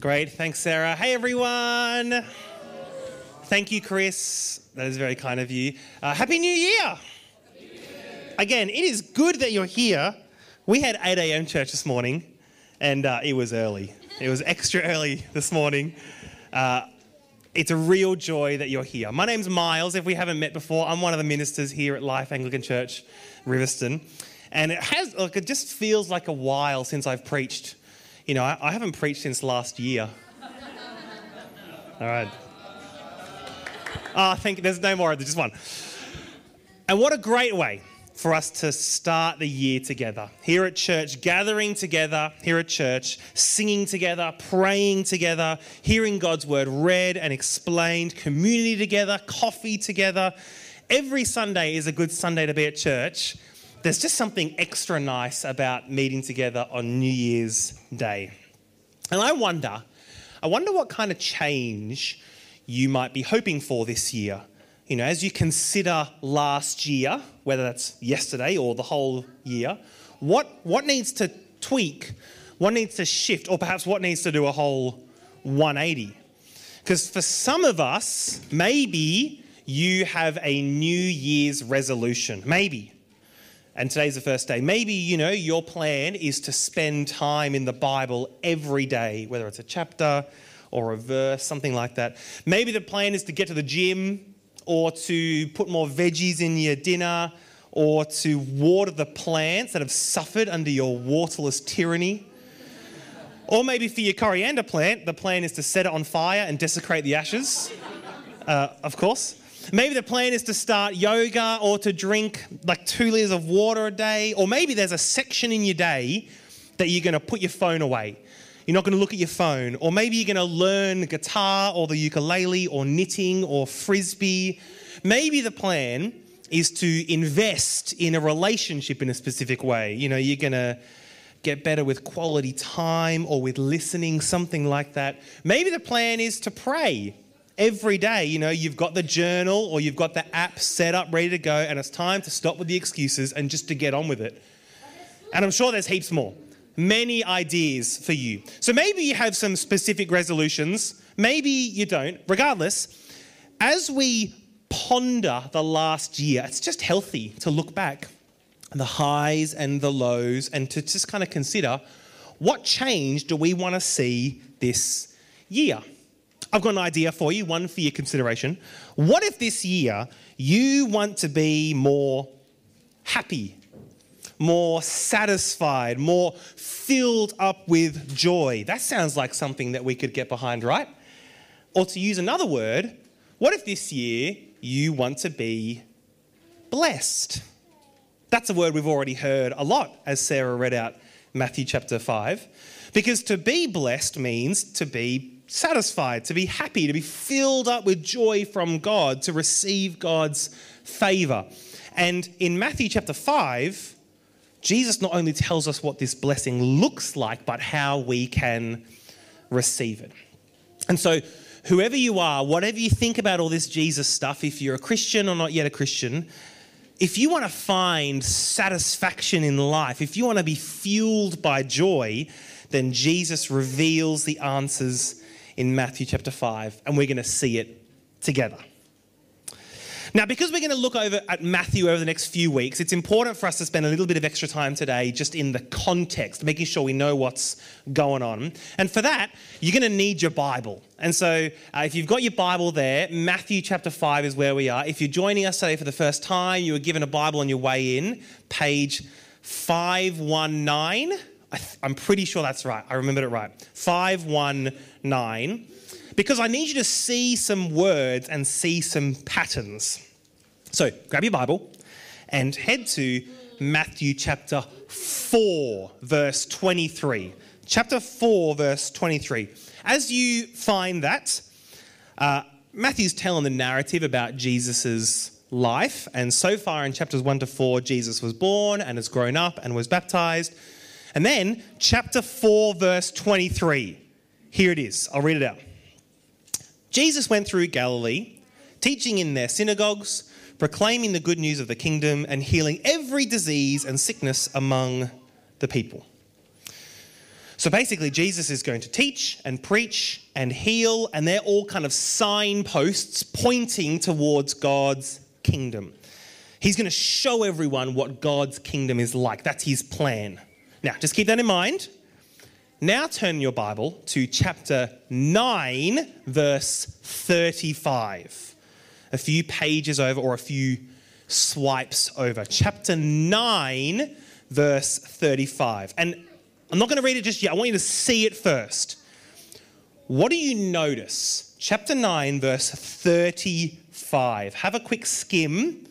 Great. Thanks, Sarah. Hey, everyone. Thank you, Chris. That is very kind of you. Uh, Happy New Year. Again, it is good that you're here. We had 8 a.m. church this morning, and uh, it was early. It was extra early this morning. Uh, it's a real joy that you're here. My name's Miles. If we haven't met before, I'm one of the ministers here at Life Anglican Church, Riverstone. And it has, like, it just feels like a while since I've preached. You know, I, I haven't preached since last year. All right. Oh, thank you. There's no more. There's just one. And what a great way for us to start the year together. Here at church, gathering together here at church, singing together, praying together, hearing God's word read and explained, community together, coffee together. Every Sunday is a good Sunday to be at church. There's just something extra nice about meeting together on New Year's Day. And I wonder, I wonder what kind of change you might be hoping for this year you know, as you consider last year, whether that's yesterday or the whole year, what, what needs to tweak, what needs to shift, or perhaps what needs to do a whole 180? Because for some of us, maybe you have a New Year's resolution. Maybe. And today's the first day. Maybe, you know, your plan is to spend time in the Bible every day, whether it's a chapter or a verse, something like that. Maybe the plan is to get to the gym or to put more veggies in your dinner, or to water the plants that have suffered under your waterless tyranny. Or maybe for your coriander plant, the plan is to set it on fire and desecrate the ashes, uh, of course. Maybe the plan is to start yoga or to drink like two liters of water a day. Or maybe there's a section in your day that you're going to put your phone away you're not going to look at your phone. Or maybe you're going to learn guitar or the ukulele or knitting or frisbee. Maybe the plan is to invest in a relationship in a specific way. You know, you're going to get better with quality time or with listening, something like that. Maybe the plan is to pray every day. You know, you've got the journal or you've got the app set up, ready to go, and it's time to stop with the excuses and just to get on with it. And I'm sure there's heaps more many ideas for you. So maybe you have some specific resolutions, maybe you don't. Regardless, as we ponder the last year, it's just healthy to look back the highs and the lows and to just kind of consider what change do we want to see this year? I've got an idea for you, one for your consideration. What if this year you want to be more happy more satisfied, more filled up with joy. That sounds like something that we could get behind, right? Or to use another word, what if this year you want to be blessed? That's a word we've already heard a lot as Sarah read out Matthew chapter 5. Because to be blessed means to be satisfied, to be happy, to be filled up with joy from God, to receive God's favor. And in Matthew chapter 5, Jesus not only tells us what this blessing looks like, but how we can receive it. And so, whoever you are, whatever you think about all this Jesus stuff, if you're a Christian or not yet a Christian, if you want to find satisfaction in life, if you want to be fueled by joy, then Jesus reveals the answers in Matthew chapter 5, and we're going to see it together. Now, because we're going to look over at Matthew over the next few weeks, it's important for us to spend a little bit of extra time today just in the context, making sure we know what's going on. And for that, you're going to need your Bible. And so, uh, if you've got your Bible there, Matthew chapter 5 is where we are. If you're joining us today for the first time, you were given a Bible on your way in, page 519. I'm pretty sure that's right. I remembered it right. 519 because I need you to see some words and see some patterns. So grab your Bible and head to Matthew chapter 4, verse 23. Chapter 4, verse 23. As you find that, uh, Matthew's telling the narrative about Jesus' life. And so far in chapters 1 to 4, Jesus was born and has grown up and was baptized. And then, chapter 4, verse 23. Here it is. I'll read it out. Jesus went through Galilee, teaching in their synagogues, proclaiming the good news of the kingdom, and healing every disease and sickness among the people. So basically, Jesus is going to teach and preach and heal, and they're all kind of signposts pointing towards God's kingdom. He's going to show everyone what God's kingdom is like. That's his plan. Now, just keep that in mind. Now turn your Bible to chapter 9, verse 35. A few pages over, or a few swipes over. Chapter 9, verse 35. And I'm not going to read it just yet. I want you to see it first. What do you notice? Chapter 9, verse 35. Have a quick skim.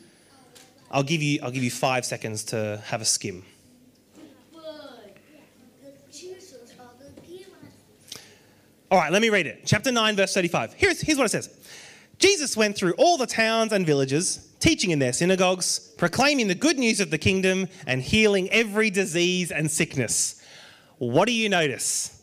I'll give you, I'll give you five seconds to have a skim. All right, let me read it. Chapter 9, verse 35. Here's, here's what it says Jesus went through all the towns and villages, teaching in their synagogues, proclaiming the good news of the kingdom, and healing every disease and sickness. What do you notice?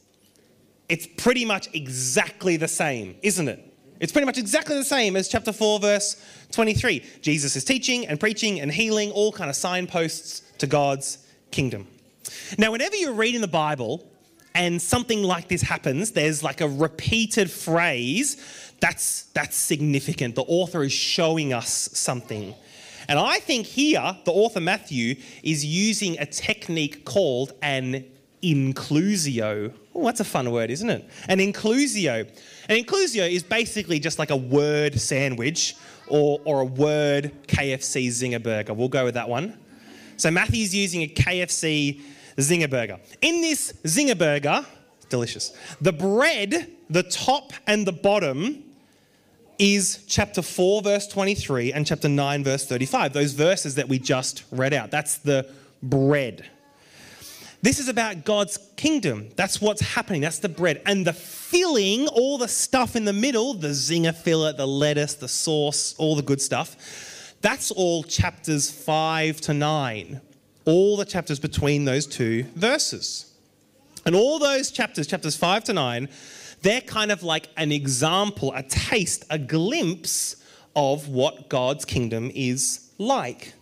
It's pretty much exactly the same, isn't it? It's pretty much exactly the same as chapter 4, verse 23. Jesus is teaching and preaching and healing, all kind of signposts to God's kingdom. Now, whenever you're reading the Bible, and something like this happens, there's like a repeated phrase, that's, that's significant. The author is showing us something. And I think here, the author Matthew is using a technique called an inclusio. Oh, that's a fun word, isn't it? An inclusio. An inclusio is basically just like a word sandwich or, or a word KFC zinger burger. We'll go with that one. So Matthew's using a KFC Zinger Burger. In this Zinger Burger, delicious, the bread, the top and the bottom, is chapter 4, verse 23, and chapter 9, verse 35. Those verses that we just read out. That's the bread. This is about God's kingdom. That's what's happening. That's the bread. And the filling, all the stuff in the middle, the zinger filler, the lettuce, the sauce, all the good stuff, that's all chapters 5 to 9 all the chapters between those two verses. And all those chapters, chapters 5 to 9, they're kind of like an example, a taste, a glimpse of what God's kingdom is like.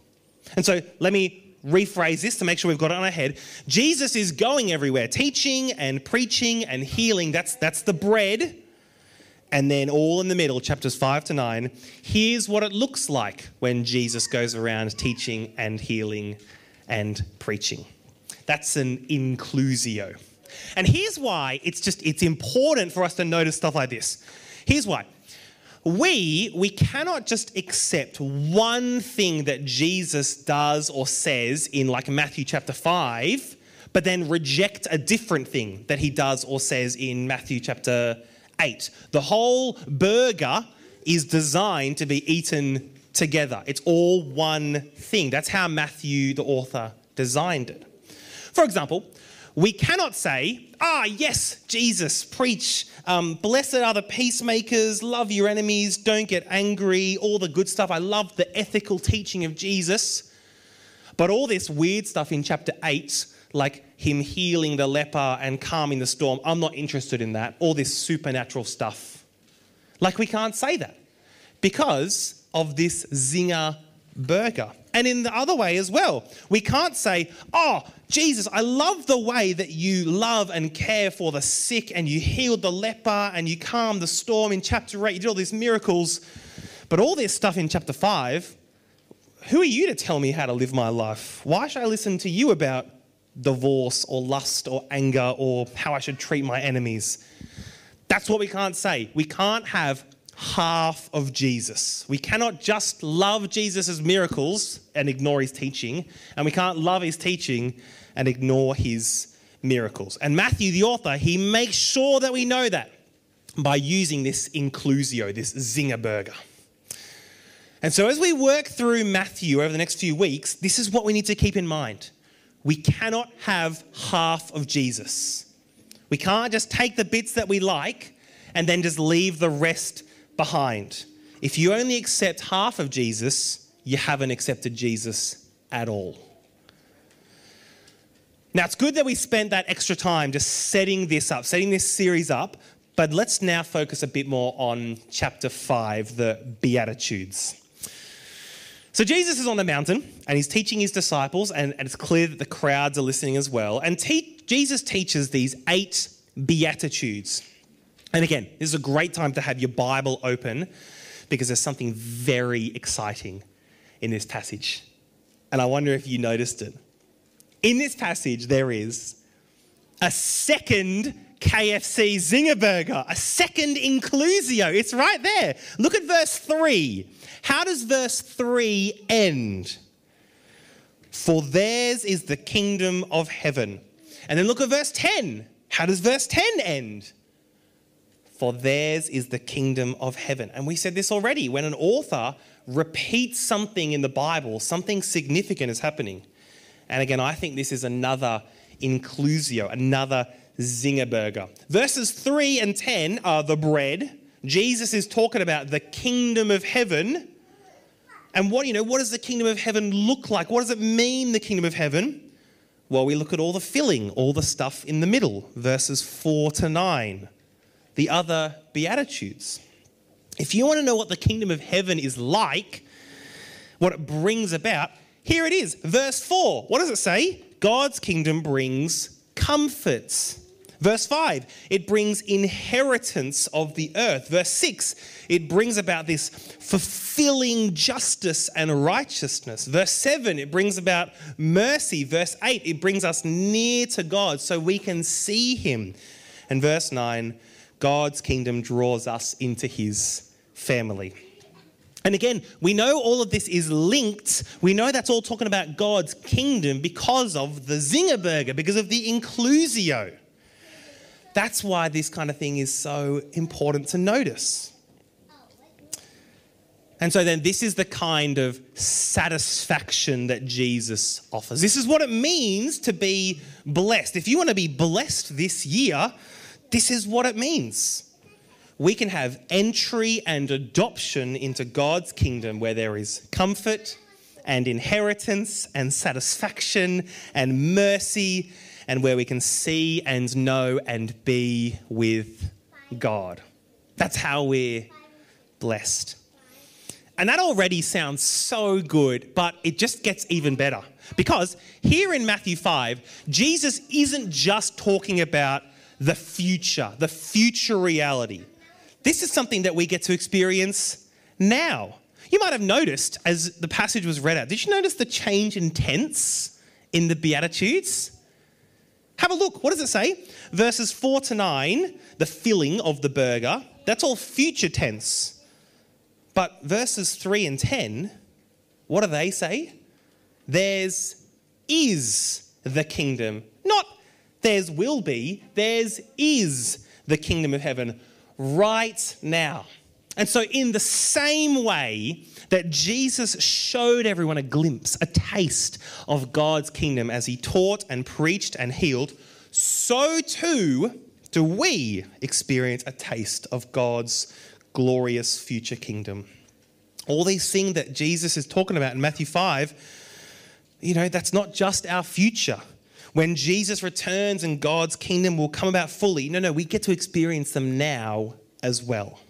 And so let me rephrase this to make sure we've got it on our head. Jesus is going everywhere, teaching and preaching and healing. That's, that's the bread. And then all in the middle, chapters 5 to 9, here's what it looks like when Jesus goes around teaching and healing and preaching. That's an inclusio. And here's why it's just it's important for us to notice stuff like this. Here's why. We we cannot just accept one thing that Jesus does or says in like Matthew chapter 5, but then reject a different thing that he does or says in Matthew chapter 8. The whole burger is designed to be eaten together. It's all one thing. That's how Matthew, the author, designed it. For example, we cannot say, ah, yes, Jesus, preach, um, blessed are the peacemakers, love your enemies, don't get angry, all the good stuff. I love the ethical teaching of Jesus. But all this weird stuff in chapter 8, like him healing the leper and calming the storm, I'm not interested in that. All this supernatural stuff. Like, we can't say that because of this zinger burger. And in the other way as well, we can't say, Oh, Jesus, I love the way that you love and care for the sick and you healed the leper and you calmed the storm in chapter 8. You did all these miracles. But all this stuff in chapter 5, who are you to tell me how to live my life? Why should I listen to you about divorce or lust or anger or how I should treat my enemies? That's what we can't say. We can't have half of Jesus. We cannot just love Jesus' miracles and ignore his teaching, and we can't love his teaching and ignore his miracles. And Matthew, the author, he makes sure that we know that by using this inclusio, this zinger burger. And so, as we work through Matthew over the next few weeks, this is what we need to keep in mind. We cannot have half of Jesus. We can't just take the bits that we like and then just leave the rest behind. If you only accept half of Jesus, you haven't accepted Jesus at all. Now, it's good that we spent that extra time just setting this up, setting this series up, but let's now focus a bit more on chapter 5, the Beatitudes. So, Jesus is on the mountain and he's teaching his disciples, and, and it's clear that the crowds are listening as well. And te- Jesus teaches these eight Beatitudes. And again, this is a great time to have your Bible open because there's something very exciting in this passage. And I wonder if you noticed it. In this passage, there is a second KFC Zinger Burger, a second inclusio. It's right there. Look at verse 3. How does verse 3 end? For theirs is the kingdom of heaven. And then look at verse 10. How does verse 10 end? For theirs is the kingdom of heaven. And we said this already. When an author repeats something in the Bible, something significant is happening. And again, I think this is another inclusio, another zinger burger. Verses 3 and 10 are the bread. Jesus is talking about the kingdom of heaven. And what, you know, what does the kingdom of heaven look like? What does it mean, the kingdom of heaven? Well, we look at all the filling, all the stuff in the middle, verses 4 to 9, the other Beatitudes. If you want to know what the kingdom of heaven is like, what it brings about, here it is, verse 4. What does it say? God's kingdom brings comforts. Verse 5, it brings inheritance of the earth. Verse 6, it brings about this fulfilling justice and righteousness. Verse 7, it brings about mercy. Verse 8, it brings us near to God so we can see Him. And verse 9, God's kingdom draws us into His family. And again, we know all of this is linked. We know that's all talking about God's kingdom because of the Zinger Burger, because of the inclusio. That's why this kind of thing is so important to notice. And so then, this is the kind of satisfaction that Jesus offers. This is what it means to be blessed. If you want to be blessed this year, this is what it means. We can have entry and adoption into God's kingdom where there is comfort and inheritance and satisfaction and mercy and where we can see and know and be with God. That's how we're blessed. And that already sounds so good, but it just gets even better. Because here in Matthew 5, Jesus isn't just talking about the future, the future reality. This is something that we get to experience now. You might have noticed as the passage was read out, did you notice the change in tense in the Beatitudes? Have a look. What does it say? Verses 4 to 9, the filling of the burger, that's all future tense. But verses 3 and 10, what do they say? Theirs is the kingdom. Theirs will be, theirs is the kingdom of heaven right now. And so, in the same way that Jesus showed everyone a glimpse, a taste of God's kingdom as he taught and preached and healed, so too do we experience a taste of God's glorious future kingdom. All these things that Jesus is talking about in Matthew 5, you know, that's not just our future. When Jesus returns and God's kingdom will come about fully, no, no, we get to experience them now as well.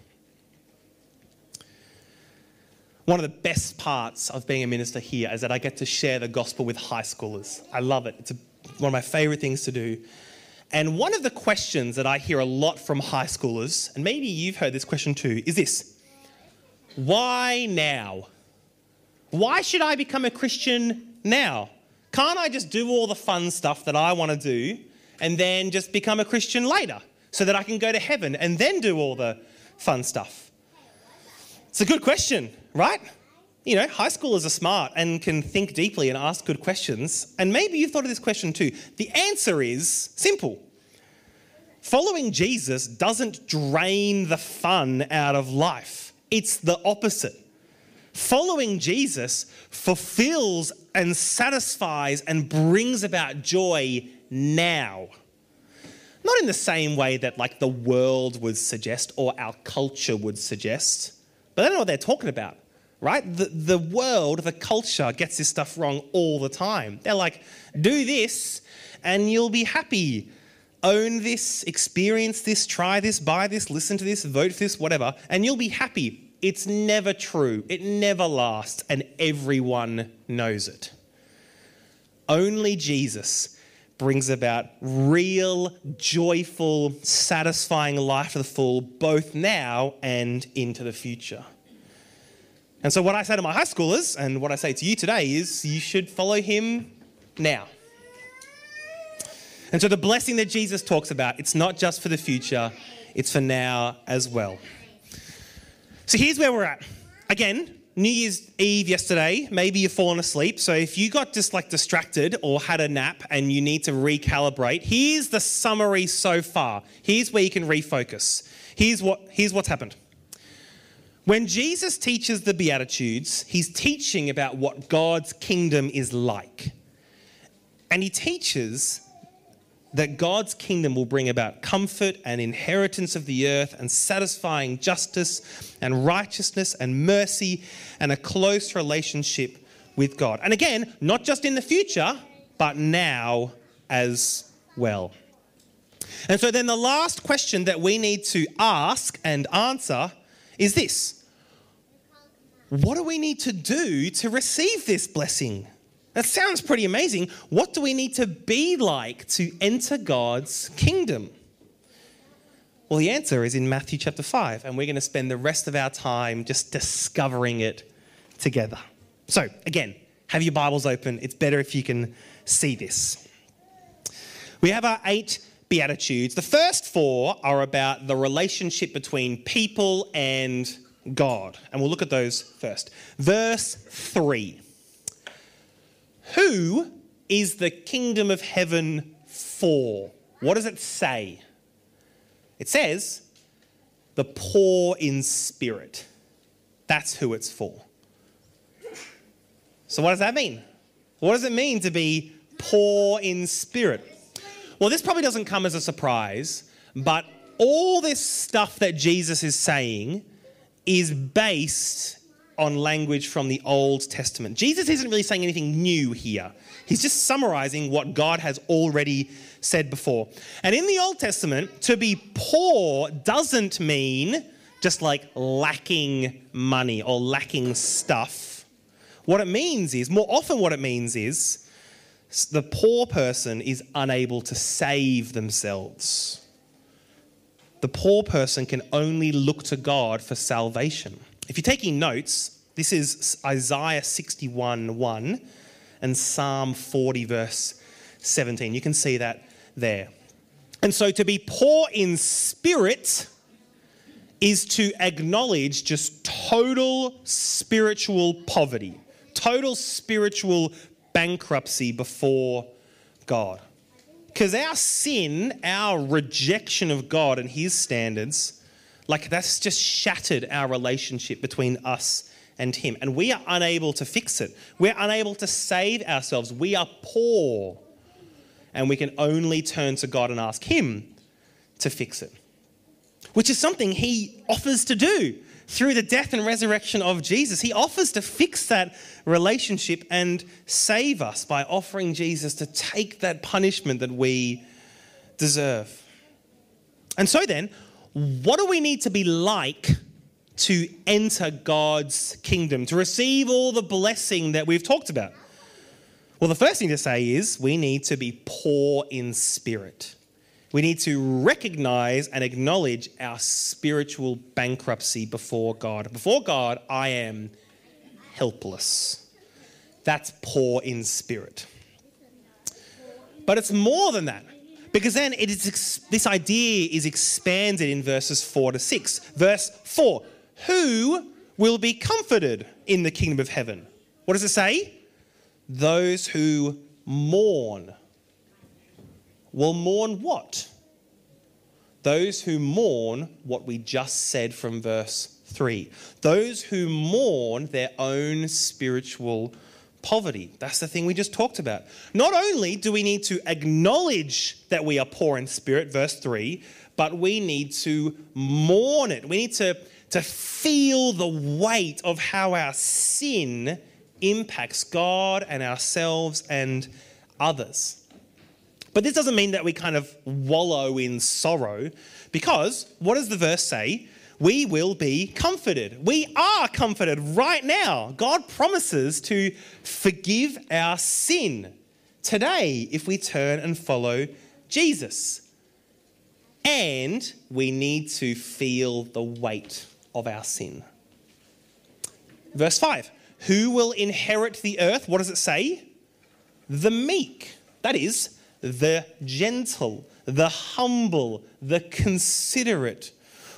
One of the best parts of being a minister here is that I get to share the gospel with high schoolers. I love it. It's a, one of my favorite things to do. And one of the questions that I hear a lot from high schoolers, and maybe you've heard this question too, is this Why now? Why should I become a Christian now? Can't I just do all the fun stuff that I want to do and then just become a Christian later so that I can go to heaven and then do all the fun stuff? It's a good question right? You know, high schoolers are smart and can think deeply and ask good questions. And maybe you've thought of this question too. The answer is simple following Jesus doesn't drain the fun out of life, it's the opposite. Following Jesus fulfills and satisfies and brings about joy now. Not in the same way that, like, the world would suggest or our culture would suggest, but they don't know what they're talking about right? The, the world, the culture gets this stuff wrong all the time. They're like, do this and you'll be happy. Own this, experience this, try this, buy this, listen to this, vote for this, whatever, and you'll be happy. It's never true. It never lasts, and everyone knows it. Only Jesus brings about real, joyful, satisfying life for the full, both now and into the future. And so, what I say to my high schoolers and what I say to you today is you should follow him now. And so, the blessing that Jesus talks about, it's not just for the future, it's for now as well. So, here's where we're at. Again, New Year's Eve yesterday, maybe you've fallen asleep. So if you got just like distracted or had a nap and you need to recalibrate, here's the summary so far. Here's where you can refocus. Here's what here's what's happened. When Jesus teaches the Beatitudes, he's teaching about what God's kingdom is like. And he teaches that God's kingdom will bring about comfort and inheritance of the earth and satisfying justice and righteousness and mercy and a close relationship with God. And again, not just in the future, but now as well. And so then the last question that we need to ask and answer is this What do we need to do to receive this blessing? That sounds pretty amazing. What do we need to be like to enter God's kingdom? Well, the answer is in Matthew chapter 5, and we're going to spend the rest of our time just discovering it together. So, again, have your Bibles open. It's better if you can see this. We have our eight Beatitudes. The first four are about the relationship between people and God, and we'll look at those first. Verse 3 who is the kingdom of heaven for? What does it say? It says, the poor in spirit. That's who it's for. So, what does that mean? What does it mean to be poor in spirit? Well, this probably doesn't come as a surprise, but all this stuff that Jesus is saying is based on language from the Old Testament. Jesus isn't really saying anything new here. He's just summarizing what God has already said before. And in the Old Testament, to be poor doesn't mean just like lacking money or lacking stuff. What it means is, more often, what it means is the poor person is unable to save themselves. The poor person can only look to God for salvation. If you're taking notes, this is Isaiah 61 1 and Psalm 40, verse 17. You can see that there. And so to be poor in spirit is to acknowledge just total spiritual poverty, total spiritual bankruptcy before God. Because our sin, our rejection of God and His standards, like that's just shattered our relationship between us and Him. And we are unable to fix it. We're unable to save ourselves. We are poor. And we can only turn to God and ask Him to fix it, which is something He offers to do through the death and resurrection of Jesus. He offers to fix that relationship and save us by offering Jesus to take that punishment that we deserve. And so then, what do we need to be like to enter God's kingdom, to receive all the blessing that we've talked about? Well, the first thing to say is we need to be poor in spirit. We need to recognize and acknowledge our spiritual bankruptcy before God. Before God, I am helpless. That's poor in spirit. But it's more than that. Because then it is this idea is expanded in verses 4 to 6. Verse 4 Who will be comforted in the kingdom of heaven? What does it say? Those who mourn. Will mourn what? Those who mourn what we just said from verse 3. Those who mourn their own spiritual poverty. That's the thing we just talked about. Not only do we need to acknowledge that we are poor in spirit, verse 3, but we need to mourn it. We need to, to feel the weight of how our sin impacts God and ourselves and others. But this doesn't mean that we kind of wallow in sorrow, because what does the verse say? We will be comforted. We are comforted right now. God promises to forgive our sin, today if we turn and follow Jesus. And we need to feel the weight of our sin. Verse 5 Who will inherit the earth? What does it say? The meek. That is, the gentle, the humble, the considerate.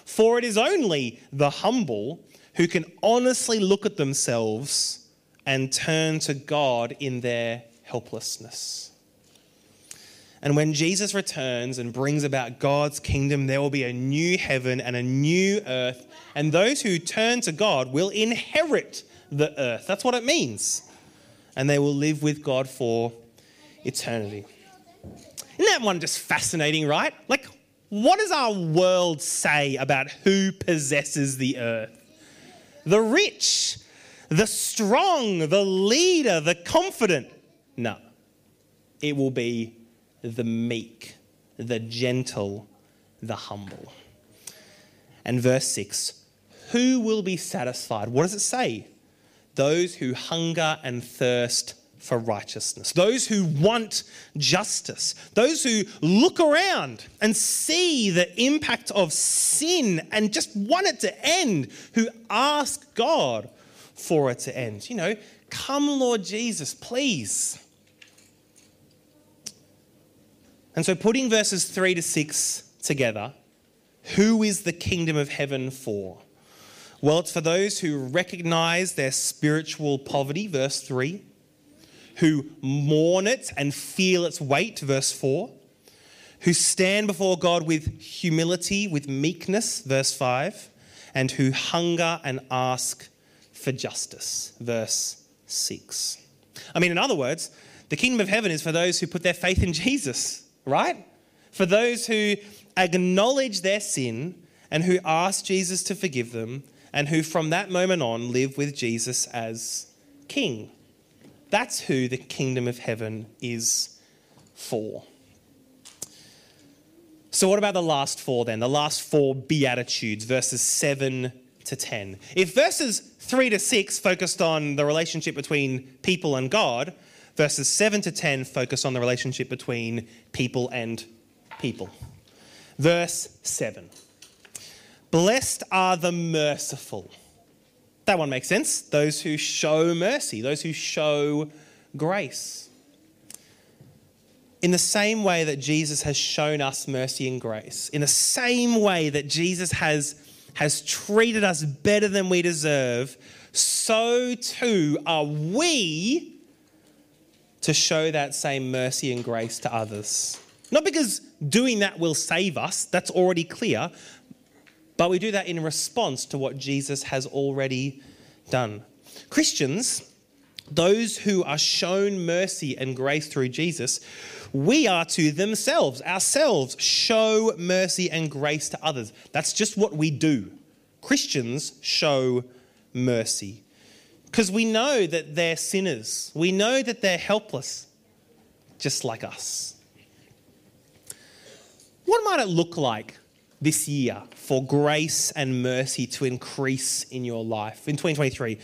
For it is only the humble who can honestly look at themselves and turn to God in their helplessness. And when Jesus returns and brings about God's kingdom, there will be a new heaven and a new earth. And those who turn to God will inherit the earth. That's what it means. And they will live with God for eternity. Isn't that one just fascinating, right? Like, what does our world say about who possesses the earth? The rich, the strong, the leader, the confident. No, it will be the meek, the gentle, the humble. And verse 6 Who will be satisfied? What does it say? Those who hunger and thirst for righteousness, those who want justice, those who look around and see the impact of sin and just want it to end, who ask God for it to end. You know, come, Lord Jesus, please. And so, putting verses 3 to 6 together, who is the kingdom of heaven for? Well, it's for those who recognize their spiritual poverty, verse 3, who mourn it and feel its weight, verse 4, who stand before God with humility, with meekness, verse 5, and who hunger and ask for justice, verse 6. I mean, in other words, the kingdom of heaven is for those who put their faith in Jesus right? For those who acknowledge their sin and who ask Jesus to forgive them and who from that moment on live with Jesus as king. That's who the kingdom of heaven is for. So, what about the last four then? The last four Beatitudes, verses 7 to 10. If verses 3 to 6 focused on the relationship between people and God, Verses 7 to 10 focus on the relationship between people and people. Verse 7 Blessed are the merciful. That one makes sense. Those who show mercy, those who show grace. In the same way that Jesus has shown us mercy and grace, in the same way that Jesus has, has treated us better than we deserve, so too are we to show that same mercy and grace to others. Not because doing that will save us, that's already clear, but we do that in response to what Jesus has already done. Christians, those who are shown mercy and grace through Jesus, we are to themselves, ourselves, show mercy and grace to others. That's just what we do. Christians show mercy because we know that they're sinners. We know that they're helpless, just like us. What might it look like this year for grace and mercy to increase in your life in 2023?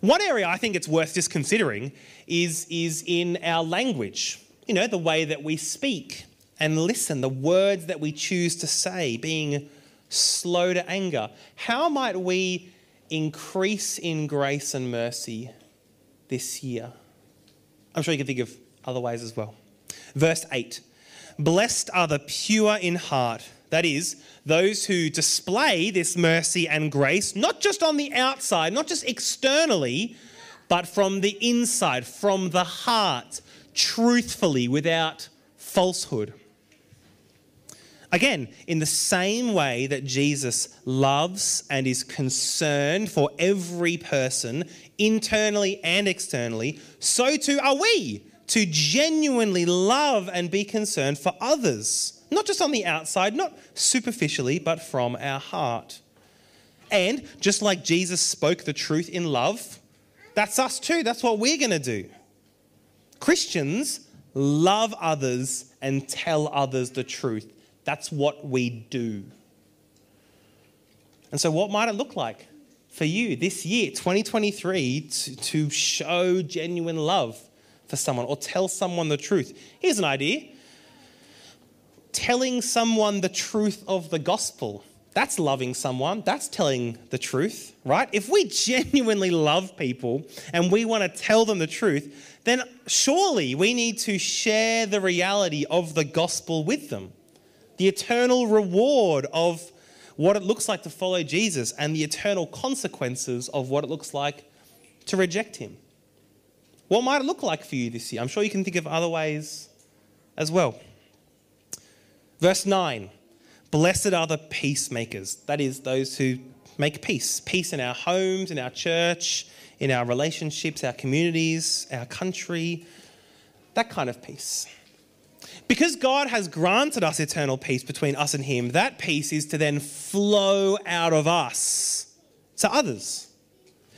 One area I think it's worth just considering is, is in our language. You know, the way that we speak and listen, the words that we choose to say, being slow to anger. How might we increase in grace and mercy this year. I'm sure you can think of other ways as well. Verse 8 Blessed are the pure in heart, that is, those who display this mercy and grace, not just on the outside, not just externally, but from the inside, from the heart, truthfully, without falsehood. Again, in the same way that Jesus loves and is concerned for every person, internally and externally, so too are we to genuinely love and be concerned for others. Not just on the outside, not superficially, but from our heart. And just like Jesus spoke the truth in love, that's us too. That's what we're going to do. Christians love others and tell others the truth. That's what we do. And so, what might it look like for you this year, 2023, to, to show genuine love for someone or tell someone the truth. Here's an idea telling someone the truth of the gospel. That's loving someone. That's telling the truth, right? If we genuinely love people and we want to tell them the truth, then surely we need to share the reality of the gospel with them. The eternal reward of what it looks like to follow Jesus and the eternal consequences of what it looks like to reject him. What might it look like for you this year? I'm sure you can think of other ways as well. Verse 9 Blessed are the peacemakers, that is, those who make peace. Peace in our homes, in our church, in our relationships, our communities, our country, that kind of peace. Because God has granted us eternal peace between us and Him, that peace is to then flow out of us to others.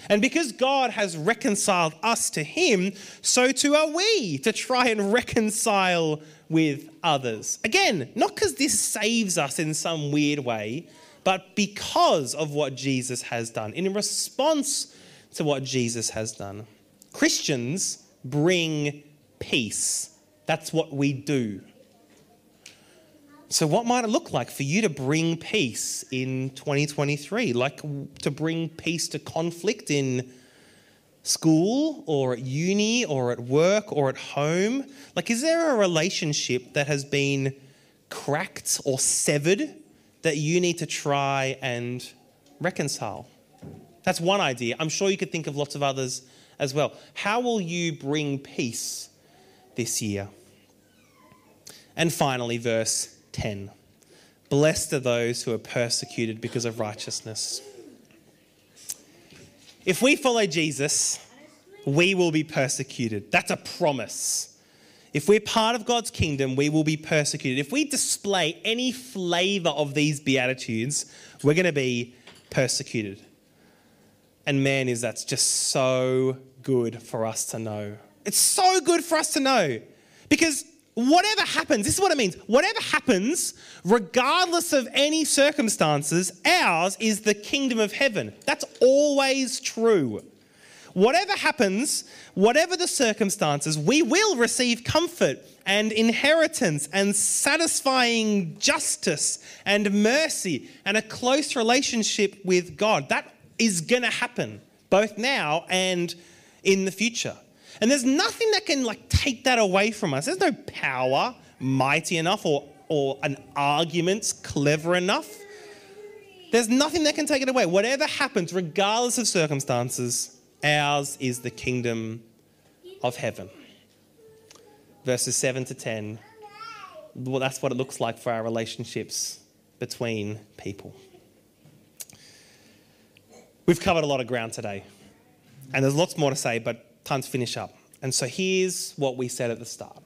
And because God has reconciled us to Him, so too are we to try and reconcile with others. Again, not because this saves us in some weird way, but because of what Jesus has done, in response to what Jesus has done. Christians bring peace. That's what we do. So, what might it look like for you to bring peace in 2023? Like to bring peace to conflict in school or at uni or at work or at home? Like, is there a relationship that has been cracked or severed that you need to try and reconcile? That's one idea. I'm sure you could think of lots of others as well. How will you bring peace this year? And finally, verse 10. Blessed are those who are persecuted because of righteousness. If we follow Jesus, we will be persecuted. That's a promise. If we're part of God's kingdom, we will be persecuted. If we display any flavor of these Beatitudes, we're going to be persecuted. And man, is that's just so good for us to know. It's so good for us to know because whatever happens, this is what it means. Whatever happens, regardless of any circumstances, ours is the kingdom of heaven. That's always true. Whatever happens, whatever the circumstances, we will receive comfort and inheritance and satisfying justice and mercy and a close relationship with God. That is going to happen both now and in the future. And there's nothing that can like take that away from us. There's no power mighty enough or, or an argument clever enough. There's nothing that can take it away. Whatever happens, regardless of circumstances, ours is the kingdom of heaven. Verses 7 to 10. Well, that's what it looks like for our relationships between people. We've covered a lot of ground today, and there's lots more to say, but time to finish up. And so here's what we said at the start.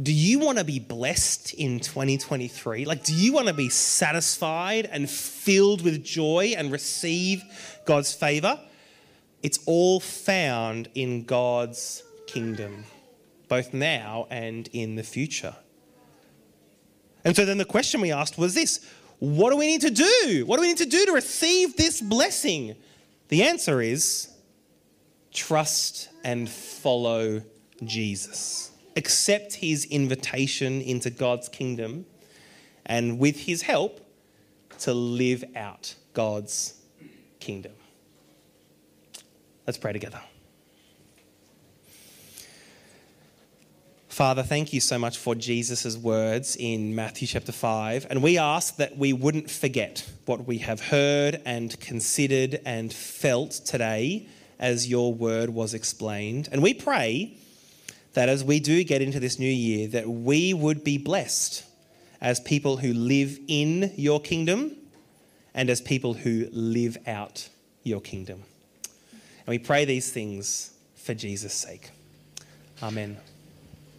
Do you want to be blessed in 2023? Like, do you want to be satisfied and filled with joy and receive God's favor? It's all found in God's kingdom, both now and in the future. And so then the question we asked was this What do we need to do? What do we need to do to receive this blessing? The answer is trust and follow Jesus. Accept his invitation into God's kingdom and with his help to live out God's kingdom. Let's pray together. Father, thank you so much for Jesus' words in Matthew chapter 5. And we ask that we wouldn't forget what we have heard and considered and felt today as your word was explained. And we pray that as we do get into this new year, that we would be blessed as people who live in your kingdom and as people who live out your kingdom. And we pray these things for Jesus' sake. Amen.